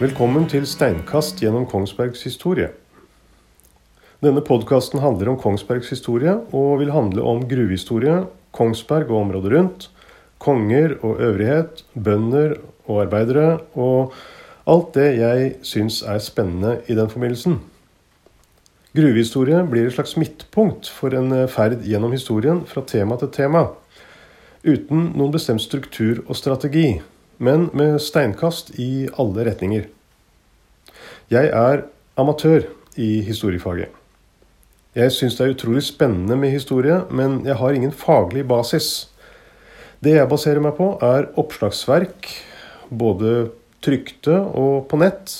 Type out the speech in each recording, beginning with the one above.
Velkommen til Steinkast gjennom Kongsbergs historie. Denne podkasten handler om Kongsbergs historie og vil handle om gruvehistorie, Kongsberg og området rundt, konger og øvrighet, bønder og arbeidere, og alt det jeg syns er spennende i den forbindelsen. Gruvehistorie blir et slags midtpunkt for en ferd gjennom historien fra tema til tema, uten noen bestemt struktur og strategi, men med steinkast i alle retninger. Jeg er amatør i historiefaget. Jeg syns det er utrolig spennende med historie, men jeg har ingen faglig basis. Det jeg baserer meg på, er oppslagsverk, både trykte og på nett.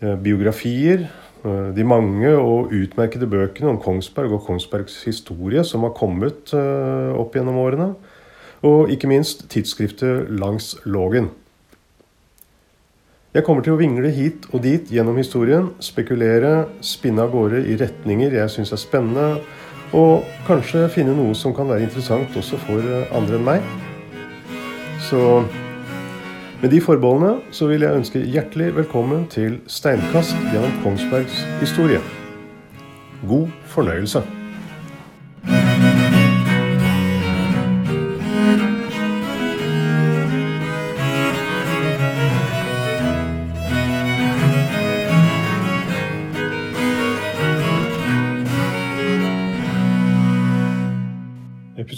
Eh, biografier, eh, de mange og utmerkede bøkene om Kongsberg og Kongsbergs historie som har kommet eh, opp gjennom årene. Og ikke minst tidsskriftet Langs Lågen. Jeg kommer til å vingle hit og dit gjennom historien, spekulere, spinne av gårde i retninger jeg syns er spennende, og kanskje finne noe som kan være interessant også for andre enn meg. Så med de forbeholdene så vil jeg ønske hjertelig velkommen til Steinkast gjennom Kongsbergs historie. God fornøyelse.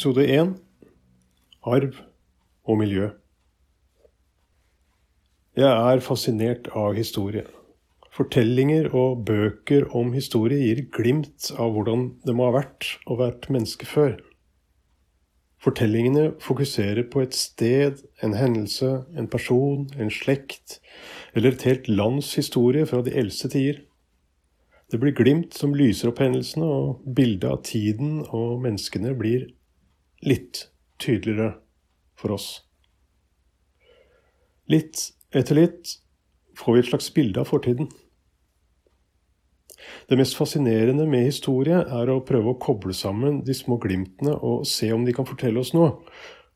Episode 1 Arv og miljø. Jeg er fascinert av historie. Fortellinger og bøker om historie gir glimt av hvordan det må ha vært å være menneske før. Fortellingene fokuserer på et sted, en hendelse, en person, en slekt eller et helt lands historie fra de eldste tider. Det blir glimt som lyser opp hendelsene, og bildet av tiden og menneskene blir litt tydeligere for oss. Litt etter litt får vi et slags bilde av fortiden. Det mest fascinerende med historie er å prøve å koble sammen de små glimtene og se om de kan fortelle oss noe,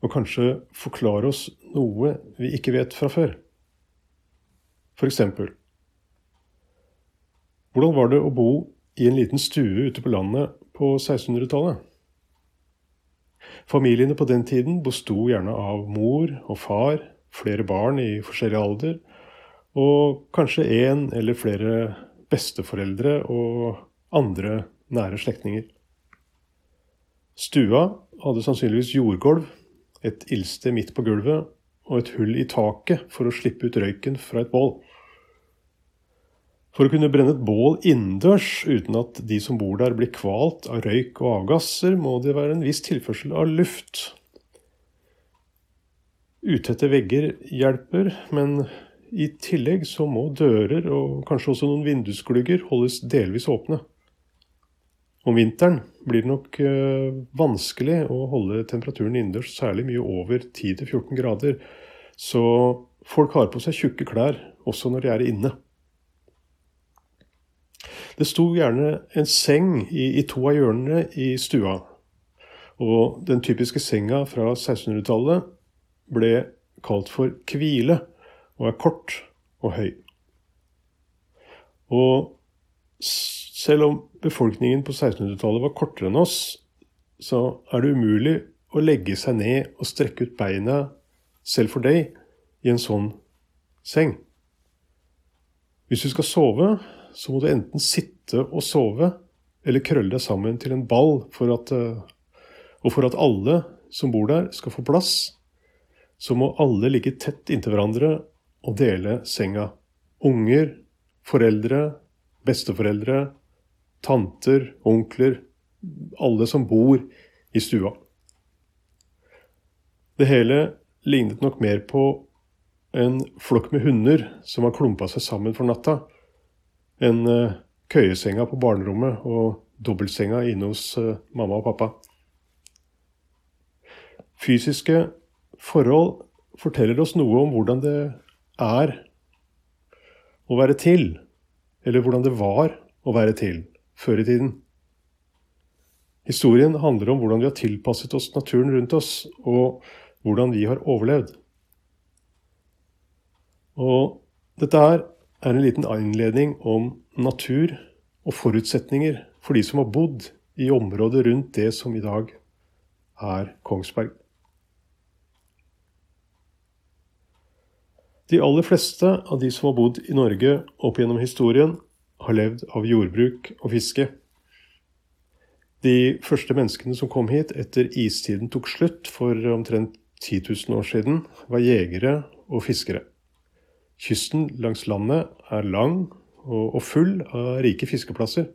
og kanskje forklare oss noe vi ikke vet fra før. For eksempel Hvordan var det å bo i en liten stue ute på landet på 1600-tallet? Familiene på den tiden besto gjerne av mor og far, flere barn i forskjellig alder, og kanskje én eller flere besteforeldre og andre nære slektninger. Stua hadde sannsynligvis jordgulv, et ildsted midt på gulvet og et hull i taket for å slippe ut røyken fra et bål. For å kunne brenne et bål innendørs uten at de som bor der blir kvalt av røyk og avgasser, må det være en viss tilførsel av luft. Utette vegger hjelper, men i tillegg så må dører og kanskje også noen vindusglugger holdes delvis åpne. Om vinteren blir det nok øh, vanskelig å holde temperaturen innendørs særlig mye over 10-14 grader, så folk har på seg tjukke klær også når de er inne. Det sto gjerne en seng i, i to av hjørnene i stua. Og den typiske senga fra 1600-tallet ble kalt for hvile, og er kort og høy. Og selv om befolkningen på 1600-tallet var kortere enn oss, så er det umulig å legge seg ned og strekke ut beina selv for deg i en sånn seng. Hvis du skal sove, så må du enten sitte og sove eller krølle deg sammen til en ball for at, eh, og for at alle som bor der, skal få plass, så må alle ligge tett inntil hverandre og dele senga. Unger, foreldre, besteforeldre, tanter, onkler Alle som bor i stua. Det hele lignet nok mer på en flokk med hunder som har klumpa seg sammen for natta enn uh, køyesenga på barnerommet og dobbeltsenga inne hos uh, mamma og pappa. Fysiske forhold forteller oss noe om hvordan det er å være til, eller hvordan det var å være til før i tiden. Historien handler om hvordan vi har tilpasset oss naturen rundt oss, og hvordan vi har overlevd. Og Dette her er en liten innledning om natur og forutsetninger for de som har bodd i området rundt det som i dag er Kongsberg. De aller fleste av de som har bodd i Norge opp gjennom historien, har levd av jordbruk og fiske. De første menneskene som kom hit etter istiden tok slutt for omtrent 10 000 år siden, var jegere og fiskere. Kysten langs landet er lang og full av rike fiskeplasser.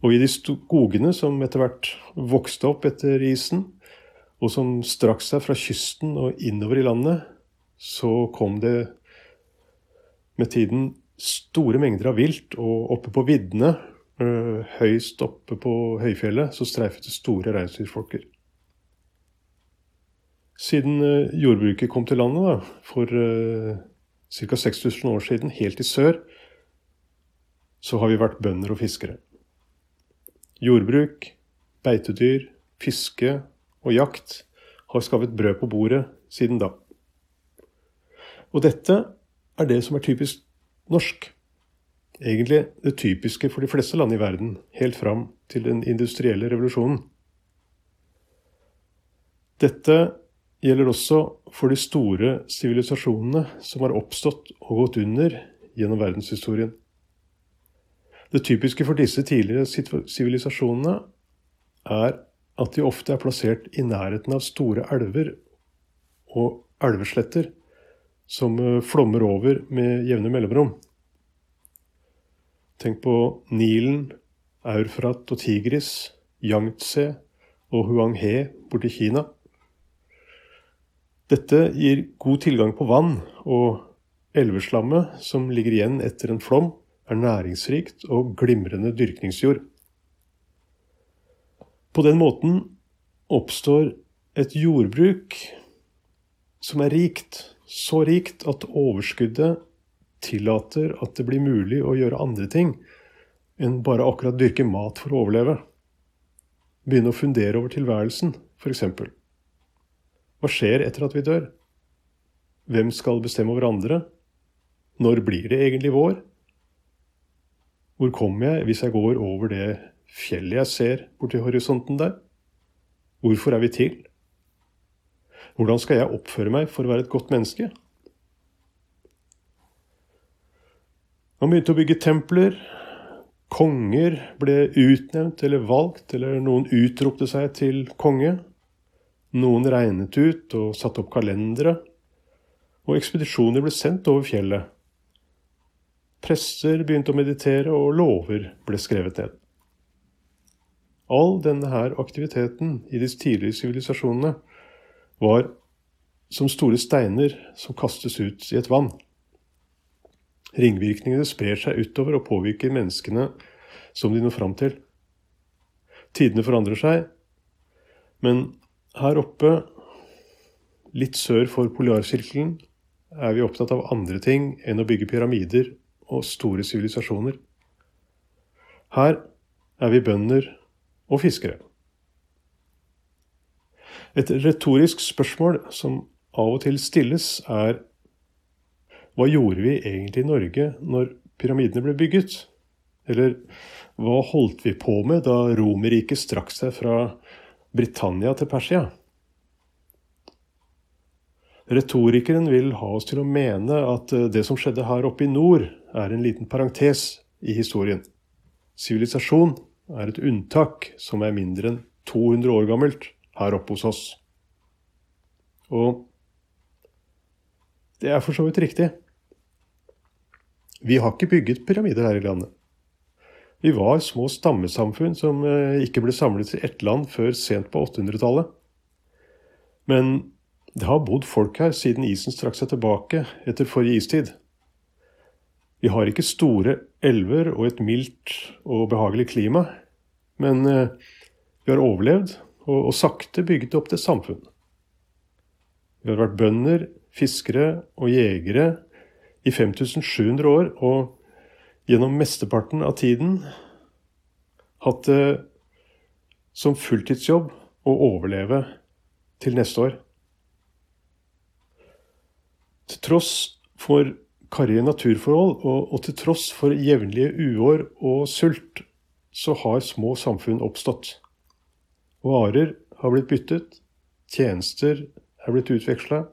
Og i de skogene som etter hvert vokste opp etter isen, og som strakk seg fra kysten og innover i landet, så kom det med tiden store mengder av vilt, og oppe på viddene, øh, høyst oppe på høyfjellet, så streifet det store reinsdyrfolker. Siden øh, jordbruket kom til landet da, for uh, ca. 6000 år siden, helt i sør, så har vi vært bønder og fiskere. Jordbruk, beitedyr, fiske og jakt har skaffet brød på bordet siden da. Og dette er det som er typisk norsk. Egentlig det typiske for de fleste land i verden, helt fram til den industrielle revolusjonen. Dette gjelder også for de store sivilisasjonene som har oppstått og gått under gjennom verdenshistorien. Det typiske for disse tidligere sivilisasjonene er at de ofte er plassert i nærheten av store elver og elvesletter som eh, flommer over med jevne mellomrom. Tenk på Nilen, Eurfrat og Tigris, Yangtze og Huanghe borti Kina. Dette gir god tilgang på vann, og elveslammet som ligger igjen etter en flom, er næringsrikt og glimrende dyrkningsjord. På den måten oppstår et jordbruk som er rikt, så rikt at overskuddet tillater at det blir mulig å gjøre andre ting enn bare akkurat dyrke mat for å overleve. Begynne å fundere over tilværelsen, f.eks. Hva skjer etter at vi dør? Hvem skal bestemme over andre? Når blir det egentlig vår? Hvor kommer jeg hvis jeg går over det fjellet jeg ser borti horisonten der? Hvorfor er vi til? Hvordan skal jeg oppføre meg for å være et godt menneske? Man begynte å bygge templer. Konger ble utnevnt eller valgt, eller noen utropte seg til konge. Noen regnet ut og satte opp kalendere. Og ekspedisjoner ble sendt over fjellet Prester begynte å meditere, og lover ble skrevet ned. All denne her aktiviteten i de tidlige sivilisasjonene var som store steiner som kastes ut i et vann. Ringvirkningene sprer seg utover og påvirker menneskene som de når fram til. Tidene forandrer seg, men her oppe, litt sør for polarsirkelen, er vi opptatt av andre ting enn å bygge pyramider og store sivilisasjoner. Her er vi bønder og fiskere. Et retorisk spørsmål som av og til stilles, er hva gjorde vi egentlig i Norge når pyramidene ble bygget? Eller hva holdt vi på med da Romerriket strakk seg fra Britannia til Persia? Retorikeren vil ha oss til å mene at det som skjedde her oppe i nord, er en liten parentes i historien. Sivilisasjon er et unntak som er mindre enn 200 år gammelt her oppe hos oss. Og det er for så vidt riktig. Vi har ikke bygget pyramider her i landet. Vi var små stammesamfunn som eh, ikke ble samlet i ett land før sent på 800-tallet. Men det har bodd folk her siden isen strakk seg tilbake etter forrige istid. Vi har ikke store elver og et mildt og behagelig klima, men eh, vi har overlevd og, og sakte bygget opp det samfunn. Vi har vært bønder, fiskere og jegere i 5700 år, og gjennom mesteparten av tiden hatt det som fulltidsjobb å overleve til neste år. Til tross for karrige naturforhold, og, og til tross for jevnlige uår og sult, så har små samfunn oppstått. Varer har blitt byttet, tjenester er blitt utveksla,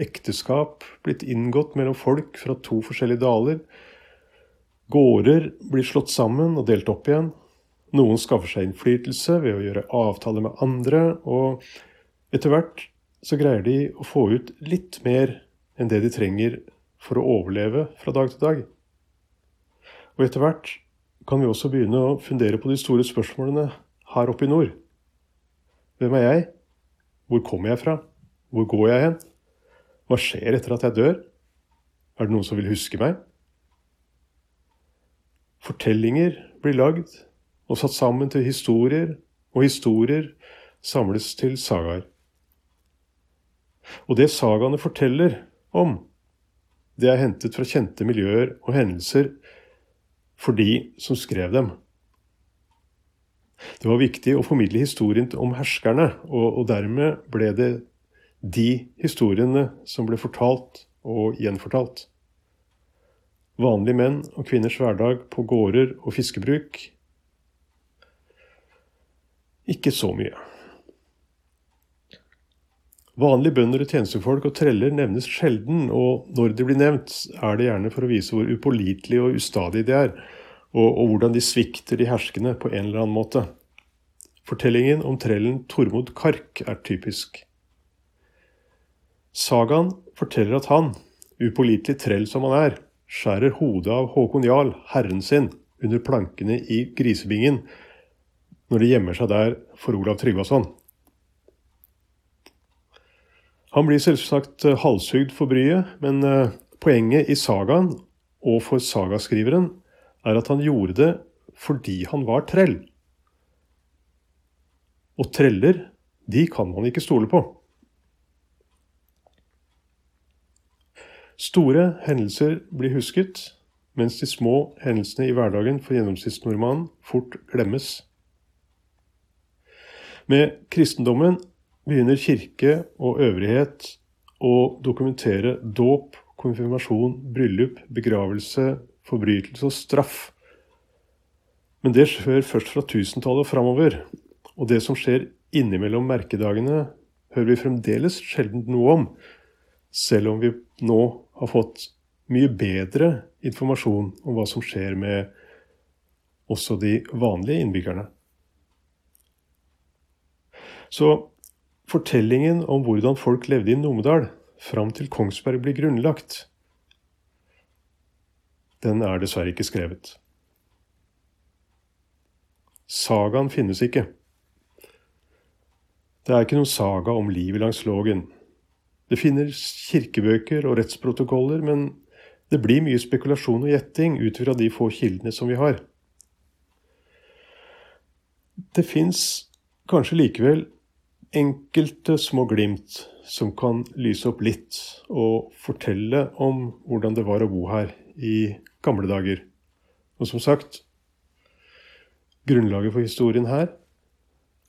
ekteskap blitt inngått mellom folk fra to forskjellige daler, gårder blir slått sammen og delt opp igjen, noen skaffer seg innflytelse ved å gjøre avtaler med andre, og etter hvert så greier de å få ut litt mer enn det de trenger for å overleve fra dag til dag. Og etter hvert kan vi også begynne å fundere på de store spørsmålene her oppe i nord. Hvem er jeg? Hvor kommer jeg fra? Hvor går jeg hen? Hva skjer etter at jeg dør? Er det noen som vil huske meg? Fortellinger blir lagd og satt sammen til historier, og historier samles til sagaer. Og det sagaene forteller om, det er hentet fra kjente miljøer og hendelser for de som skrev dem. Det var viktig å formidle historien om herskerne, og, og dermed ble det de historiene som ble fortalt og gjenfortalt. Vanlige menn og kvinners hverdag på gårder og fiskebruk ikke så mye. Vanlige bønder og tjenestefolk og treller nevnes sjelden, og når de blir nevnt, er det gjerne for å vise hvor upålitelige og ustadige de er, og, og, hvordan de svikter de herskende på en eller annen måte. Fortellingen om trellen Tormod Kark er typisk. Sagaen forteller at han, upålitelig trell som han er, skjærer hodet av Håkon Jarl, herren sin, under plankene i Grisebingen, når de gjemmer seg der for Olav Tryggvason. Han blir selvsagt eh, halshugd for bryet, men eh, poenget i sagaen og for sagaskriveren er at han gjorde det fordi han var trell. Og treller, de kan man ikke stole på. Store hendelser blir husket, mens de små hendelsene i hverdagen for gjennomsnittsnordmannen fort glemmes. Med kristendommen begynner kirke og øvrighet å dokumentere dåp, konfirmasjon, bryllup, begravelse, forbrytelse og straff. Men det skjer først fra tusentallet og framover. Og det som skjer innimellom merkedagene, hører vi fremdeles sjelden noe om, selv om vi nå har fått mye bedre informasjon om hva som skjer med også de vanlige innbyggerne. Så fortellingen om hvordan folk levde i Numedal fram til Kongsberg ble grunnlagt, den er dessverre ikke skrevet. Sagaen finnes ikke. Det er ikke noen saga om livet langs Lågen. Det finnes kirkebøker og rettsprotokoller, men det blir mye spekulasjon og gjetting ut fra de få kildene som vi har. Det fins kanskje likevel enkelte små glimt som kan lyse opp litt og fortelle om hvordan det var å bo her i gamle dager. Og som sagt, grunnlaget for historien her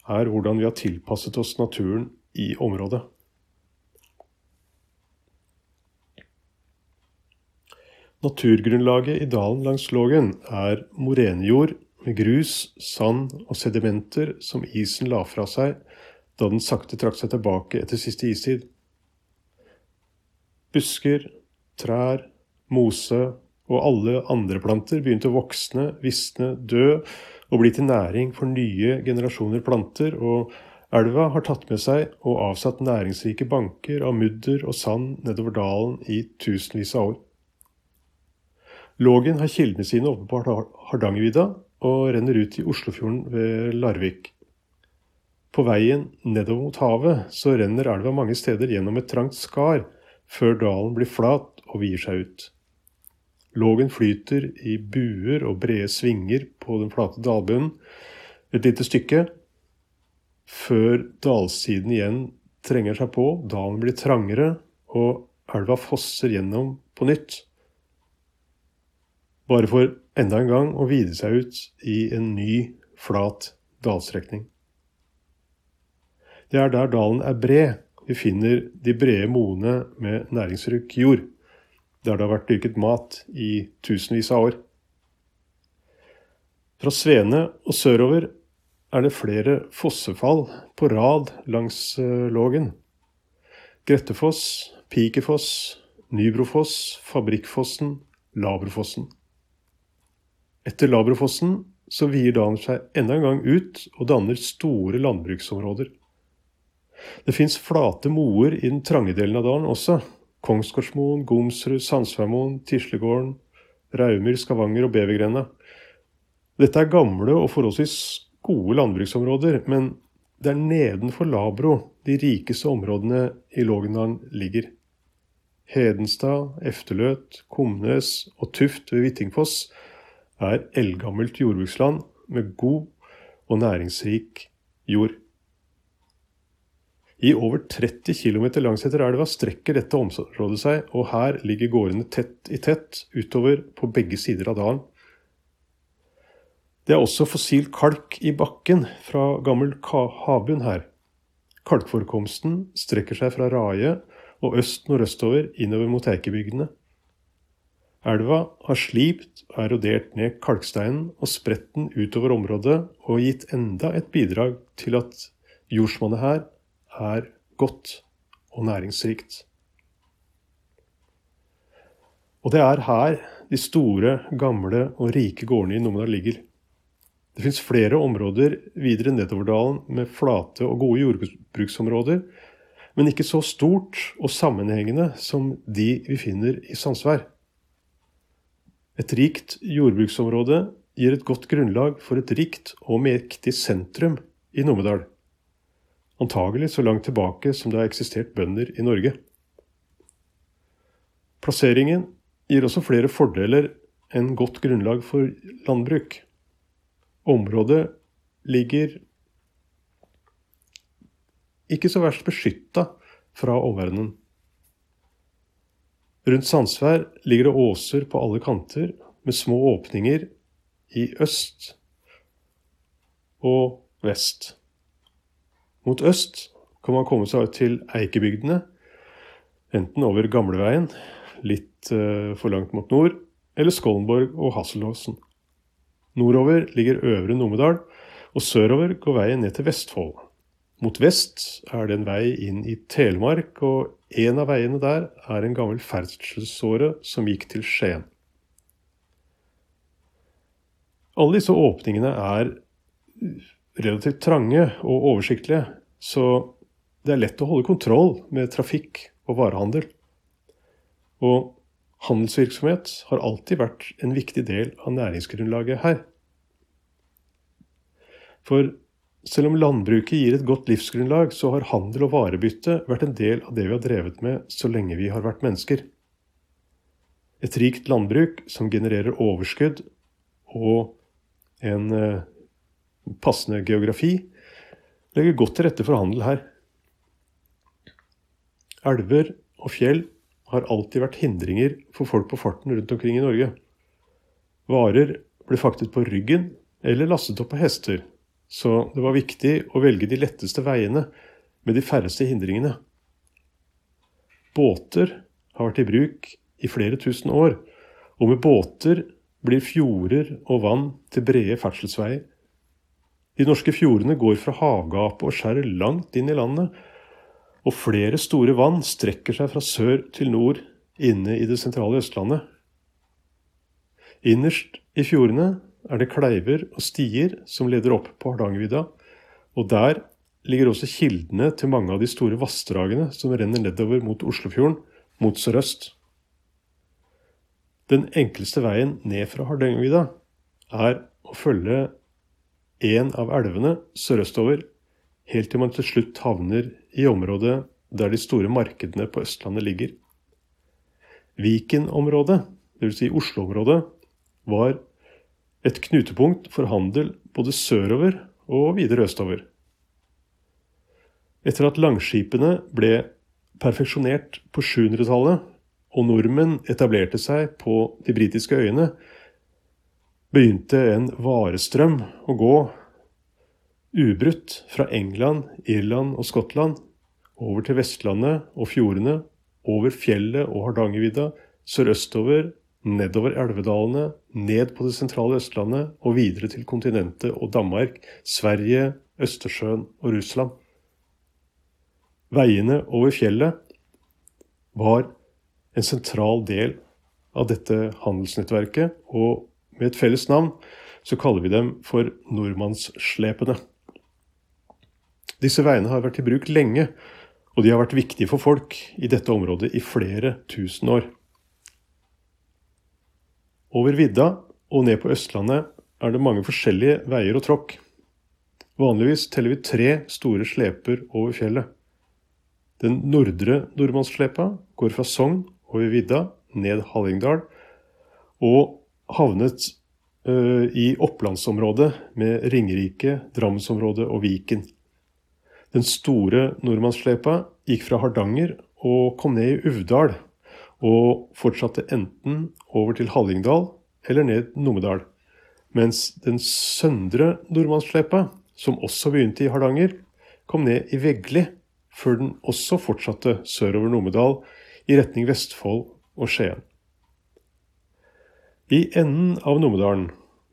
er hvordan vi har tilpasset oss naturen i området. Naturgrunnlaget i dalen langs Lågen er morenejord med grus, sand og sedimenter som isen la fra seg da den sakte trakk seg tilbake etter siste istid. Busker, trær, mose og alle andre planter begynte å voksne, visne, dø og bli til næring for nye generasjoner planter, og elva har tatt med seg og avsatt næringsrike banker av mudder og sand nedover dalen i tusenvis av år. Lågen har kildene sine på Hardangervidda og renner ut i Oslofjorden ved Larvik. På veien nedover mot havet så renner elva mange steder gjennom et trangt skar, før dalen blir flat og vier seg ut. Lågen flyter i buer og brede svinger på den flate dalbunnen et lite stykke, før dalsiden igjen trenger seg på, dalen blir trangere, og elva fosser gjennom på nytt. Bare for enda en gang å vide seg ut i en ny, flat dalstrekning. Det er der dalen er bred vi finner de brede moene med næringsrik jord. der det har vært dyrket mat i tusenvis av år. Fra Svene og sørover er det flere fossefall på rad langs eh, Lågen. Grettefoss, Pikefoss, Nybrofoss, Fabrikkfossen, Labrofossen. Etter Labrofossen så vier dalen seg enda en gang ut og danner store landbruksområder. Det fins flate moer i den trange delen av dalen også. Kongsgårdsmoen, Gomsrud, Sandsveigmoen, Tislegården, Raumyr, Skavanger og Bevergrenda. Dette er gamle og forholdsvis gode landbruksområder, men det er nedenfor Labro de rikeste områdene i Lågendalen ligger. Hedenstad, Efterløt, Komnes og Tuft ved Hvittingfoss er eldgammelt jordbruksland med god og næringsrik jord. I over 30 km langsetter elva strekker dette området seg, og her ligger gårdene tett i tett utover på begge sider av dalen. Det er også fossil kalk i bakken fra gammel havbunn her. Kalkforekomsten strekker seg fra Raje og øst-nordøstover innover mot Eikebygdene. Elva har slipt og erodert ned kalksteinen og spredt den utover området og gitt enda et bidrag til at jordsmonnet her er godt og næringsrikt. Og det er her de store, gamle og rike gårdene i Numedal ligger. Det fins flere områder videre nedover dalen med flate og gode jordbruksområder, men ikke så stort og sammenhengende som de vi finner i Sandsvær. Et rikt jordbruksområde gir et godt grunnlag for et rikt og mektig sentrum i Numedal antagelig så langt tilbake som det har eksistert bønder i Norge. Plasseringen gir også flere fordeler enn godt grunnlag for landbruk. Området ligger ikke så verst beskytta fra omverdenen. Rundt Sandsvær ligger det åser på alle kanter med små åpninger i øst og vest. Mot øst kan man komme seg til Eikebygdene, enten over Gamleveien, litt uh, for langt mot nord, eller Skollenborg og Hasselåsen. Nordover ligger Øvre Numedal, og sørover går veien ned til Vestfold. Mot vest er det en vei inn i Telemark, og en av veiene der er en gammel ferdselsåre som gikk til Skien. Alle disse åpningene er relativt trange og oversiktlige, så det er lett å holde kontroll med trafikk og varehandel. Og handelsvirksomhet har alltid vært en viktig del av næringsgrunnlaget her. For selv om landbruket gir et godt livsgrunnlag, så har handel og varebytte vært en del av det vi har drevet med så lenge vi har vært mennesker. Et rikt landbruk som genererer overskudd og en eh, passende geografi, legger godt til rette for handel her. Elver og fjell har alltid vært hindringer for folk på farten rundt omkring i Norge. Varer ble faktet på ryggen eller lastet opp på hester, så det var viktig å velge de letteste veiene med de færreste hindringene. Båter har vært i bruk i flere tusen år, og med båter blir fjorder og vann til brede ferdselsveier. De norske fjordene går fra havgapet og skjærer langt inn i landet, og flere store vann strekker seg fra sør til nord inne i det sentrale Østlandet. Innerst i fjordene er det kleiver og stier som leder opp på Hardangervidda, og der ligger også kildene til mange av de store vassdragene som renner nedover mot Oslofjorden mot sørøst. Den enkleste veien ned fra Hardangervidda er å følge en av elvene sørøstover, helt til man til slutt havner i området der de store markedene på Østlandet ligger. Viken-området, dvs. Si Oslo-området, var et knutepunkt for handel både sørover og videre østover. Etter at langskipene ble perfeksjonert på 700-tallet, og nordmenn etablerte seg på de britiske øyene, begynte en varestrøm å gå ubrutt fra England, Irland og Skottland over til Vestlandet og fjordene, over fjellet og Hardangervidda, sørøstover, nedover elvedalene, ned på det sentrale Østlandet og videre til kontinentet og Danmark, Sverige, Østersjøen og Russland. Veiene over fjellet var en sentral del av dette handelsnettverket, og med et felles navn så kaller vi dem for nordmannsslepene. Disse veiene har vært i bruk lenge, og de har vært viktige for folk i dette området i flere tusen år. Over vidda og ned på Østlandet er det mange forskjellige veier og tråkk. Vanligvis teller vi tre store sleper over fjellet. Den nordre nordmannsslepa går fra Sogn over vidda ned Hallingdal og havnet ø, i opplandsområdet med Ringerike, Drammensområdet og Viken. Den store nordmannsslepa gikk fra Hardanger og kom ned i Uvdal, og fortsatte enten over til Hallingdal eller ned Numedal. Mens den søndre nordmannsslepa, som også begynte i Hardanger, kom ned i Vegli, før den også fortsatte sørover Numedal i retning Vestfold og Skien. I enden av Numedalen,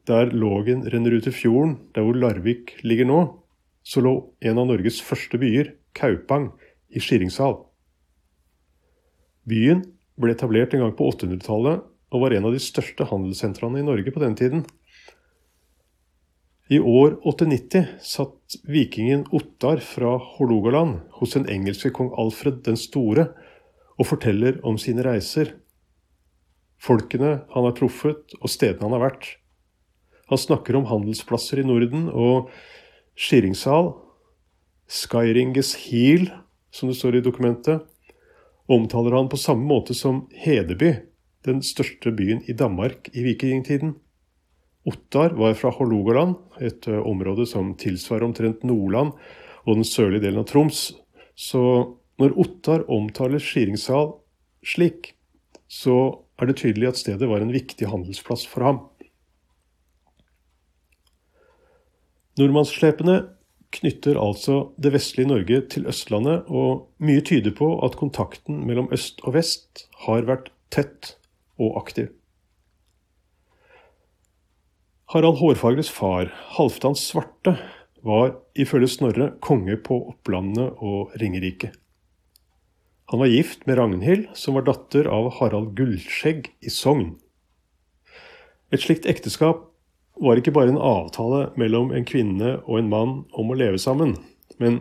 der Lågen renner ut i fjorden, der hvor Larvik ligger nå, så lå en av Norges første byer, Kaupang, i Skiringsal. Byen ble etablert en gang på 800-tallet og var en av de største handelssentrene i Norge på den tiden. I år 890 satt vikingen Ottar fra Hålogaland hos den engelske kong Alfred den store og forteller om sine reiser. Folkene han har truffet og stedene han har vært. Han snakker om handelsplasser i Norden og Skiringsal, Skyringes Heel, som det står i dokumentet, omtaler han på samme måte som Hedeby, den største byen i Danmark i vikingtiden. Ottar var fra Hålogaland, et eh, område som tilsvarer omtrent Nordland og den sørlige delen av Troms. Så når Ottar omtaler Skiringsal slik, så er det tydelig at stedet var en viktig handelsplass for ham. Nordmannsslepene knytter altså det vestlige Norge til Østlandet, og mye tyder på at kontakten mellom øst og vest har vært tett og aktiv. Harald Hårfagres far, Halvdan Svarte, var ifølge Snorre konge på Opplandet og Ringerike. Han var gift med Ragnhild, som var datter av Harald Gullskjegg i Sogn. Et slikt ekteskap var ikke bare en avtale mellom en kvinne og en mann om å leve sammen, men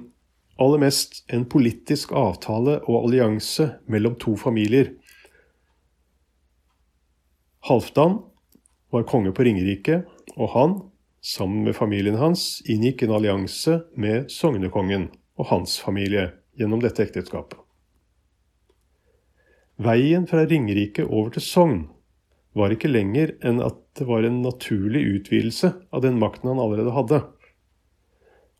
aller mest en politisk avtale og allianse mellom to familier Halvdan var konge på Ringerike, og han, sammen med familien hans, inngikk en allianse med sognekongen og hans familie gjennom dette ekteskapet. Veien fra Ringerike over til Sogn var ikke lenger enn at det var en naturlig utvidelse av den makten han allerede hadde.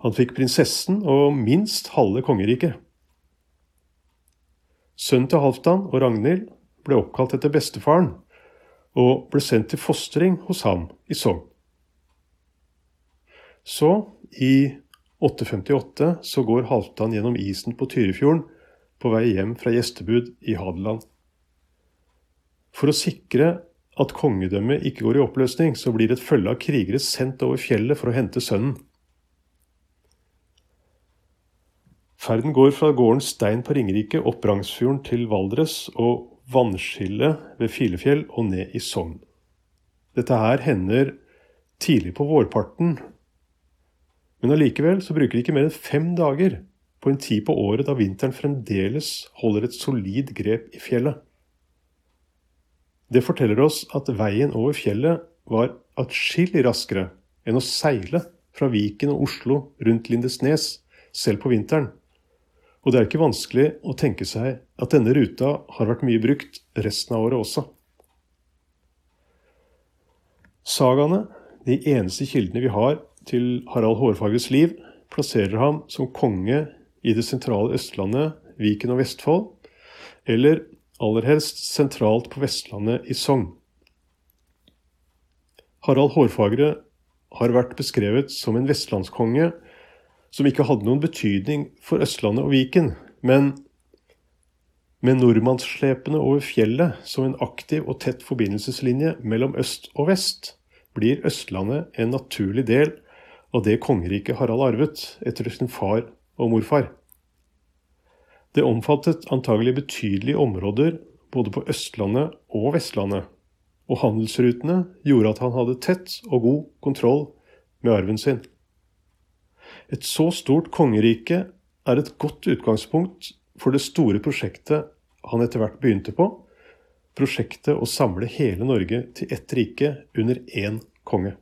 Han fikk prinsessen og minst halve kongeriket. Sønnen til Halvdan og Ragnhild ble oppkalt etter bestefaren, og ble sendt til fostring hos ham i Sogn. Så, i 858, så går Halvdan gjennom isen på Tyrifjorden på vei hjem fra gjestebud i Hadeland. For å sikre at kongedømmet ikke går i oppløsning, så blir et følge av krigere sendt over fjellet for å hente sønnen. Ferden går fra gården Stein på Ringerike opp Rangsfjorden til Valdres og vannskillet ved Filefjell og ned i Sogn. Dette her hender tidlig på vårparten, men allikevel så bruker de ikke mer enn fem dager på en tid på året da vinteren fremdeles holder et solid grep i fjellet. Det forteller oss at veien over fjellet var atskillig raskere enn å seile fra Viken og Oslo rundt Lindesnes, selv på vinteren. Og det er ikke vanskelig å tenke seg at denne ruta har vært mye brukt resten av året også. Sagaene, de eneste kildene vi har til Harald Hårfagres liv, plasserer ham som konge i det sentrale Østlandet, Viken og Vestfold, eller aller helst sentralt på Vestlandet i Sogn. Harald Hårfagre har vært beskrevet som en vestlandskonge som ikke hadde noen betydning for Østlandet og Viken, men Med nordmannsslepene over fjellet som en aktiv og tett forbindelseslinje mellom øst og vest, blir Østlandet en naturlig del av det kongeriket Harald arvet etter sin far og morfar. Det omfattet antagelig betydelige områder både på Østlandet og Vestlandet, og handelsrutene gjorde at han hadde tett og god kontroll med arven sin. Et så stort kongerike er et godt utgangspunkt for det store prosjektet han etter hvert begynte på, prosjektet å samle hele Norge til ett rike under én konge.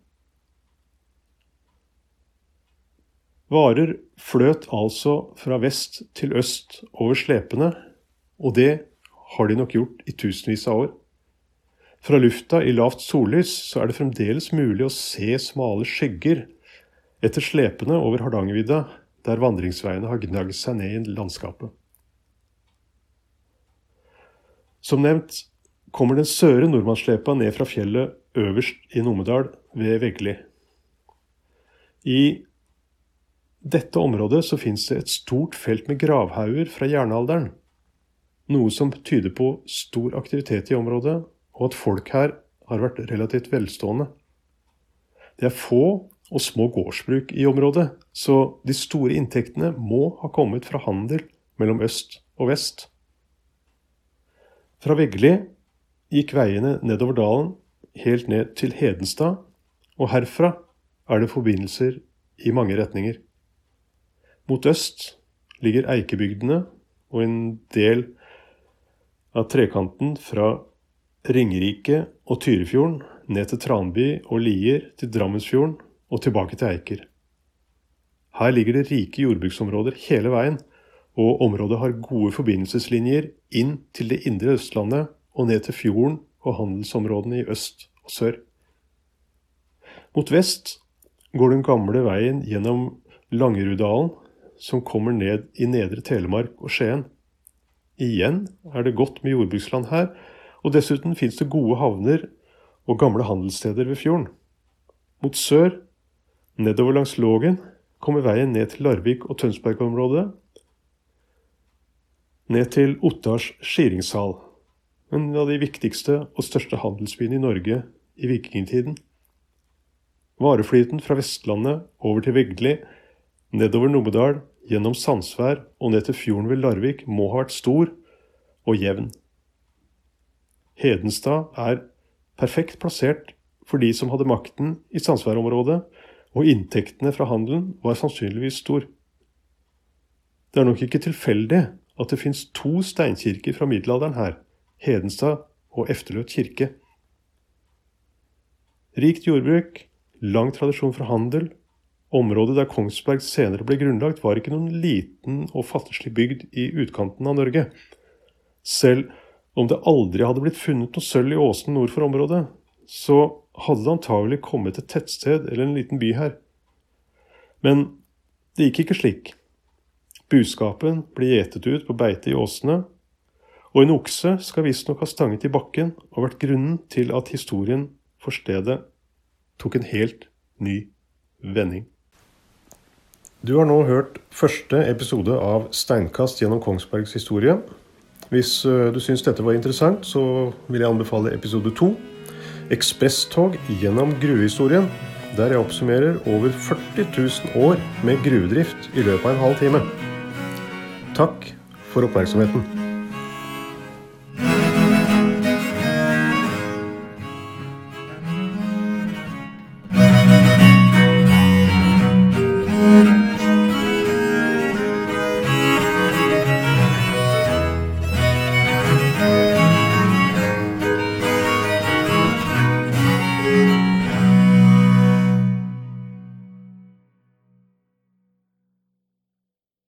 Varer fløt altså fra vest til øst over slepene, og det har de nok gjort i tusenvis av år. Fra lufta i lavt sollys så er det fremdeles mulig å se smale skygger etter slepene over Hardangervidda, der vandringsveiene har gnagd seg ned i landskapet. Som nevnt kommer den søre nordmannsslepa ned fra fjellet øverst i Numedal ved Vegli. I dette området så fins det et stort felt med gravhauger fra jernalderen, noe som tyder på stor aktivitet i området, og at folk her har vært relativt velstående. Det er få og små gårdsbruk i området, så de store inntektene må ha kommet fra handel mellom øst og vest. Fra Veggli gikk veiene nedover dalen helt ned til Hedenstad, og herfra er det forbindelser i mange retninger. Mot øst ligger Eikebygdene og en del av trekanten fra Ringerike og Tyrifjorden ned til Tranby og Lier til Drammensfjorden og tilbake til Eiker. Her ligger det rike jordbruksområder hele veien, og området har gode forbindelseslinjer inn til det indre Østlandet og ned til fjorden og handelsområdene i øst og sør. Mot vest går den gamle veien gjennom Langerudalen, som kommer ned i Nedre Telemark og Skien. Igjen er det godt med jordbruksland her, og dessuten fins det gode havner og gamle handelssteder ved fjorden. Mot sør Nedover langs Lågen kommer veien ned til Larvik og Tønsberg-området. Ned til Ottars skiringshall, en av de viktigste og største handelsbyene i Norge i vikingtiden. Vareflyten fra Vestlandet over til Veggli, nedover Numedal, gjennom Sandsvær og ned til fjorden ved Larvik må ha vært stor og jevn. Hedenstad er perfekt plassert for de som hadde makten i Sandsværområdet, og inntektene fra handelen var sannsynligvis stor. Det er nok ikke tilfeldig at det fins to steinkirker fra middelalderen her, Hedenstad og Efterløt kirke. Rikt jordbruk, lang tradisjon for handel, området der Kongsberg senere ble grunnlagt, var ikke noen liten og fattigslig bygd i utkanten av Norge. Selv om det aldri hadde blitt funnet noe sølv i åsene nord for området, så hadde det antagelig kommet et tettsted eller en liten by her. Men det gikk ikke slik. Buskapen ble gjetet ut på beite i åsene, og en okse skal visstnok ha stanget i bakken og vært grunnen til at historien for stedet tok en helt ny vending. Du har nå hørt første episode av Steinkast gjennom Kongsbergs historie. Hvis eh, du syns dette var interessant, så vil jeg anbefale episode to ekspresstog gjennom gruvehistorien, der jeg oppsummerer over 40 000 år med gruvedrift i løpet av en halv time. Takk for oppmerksomheten.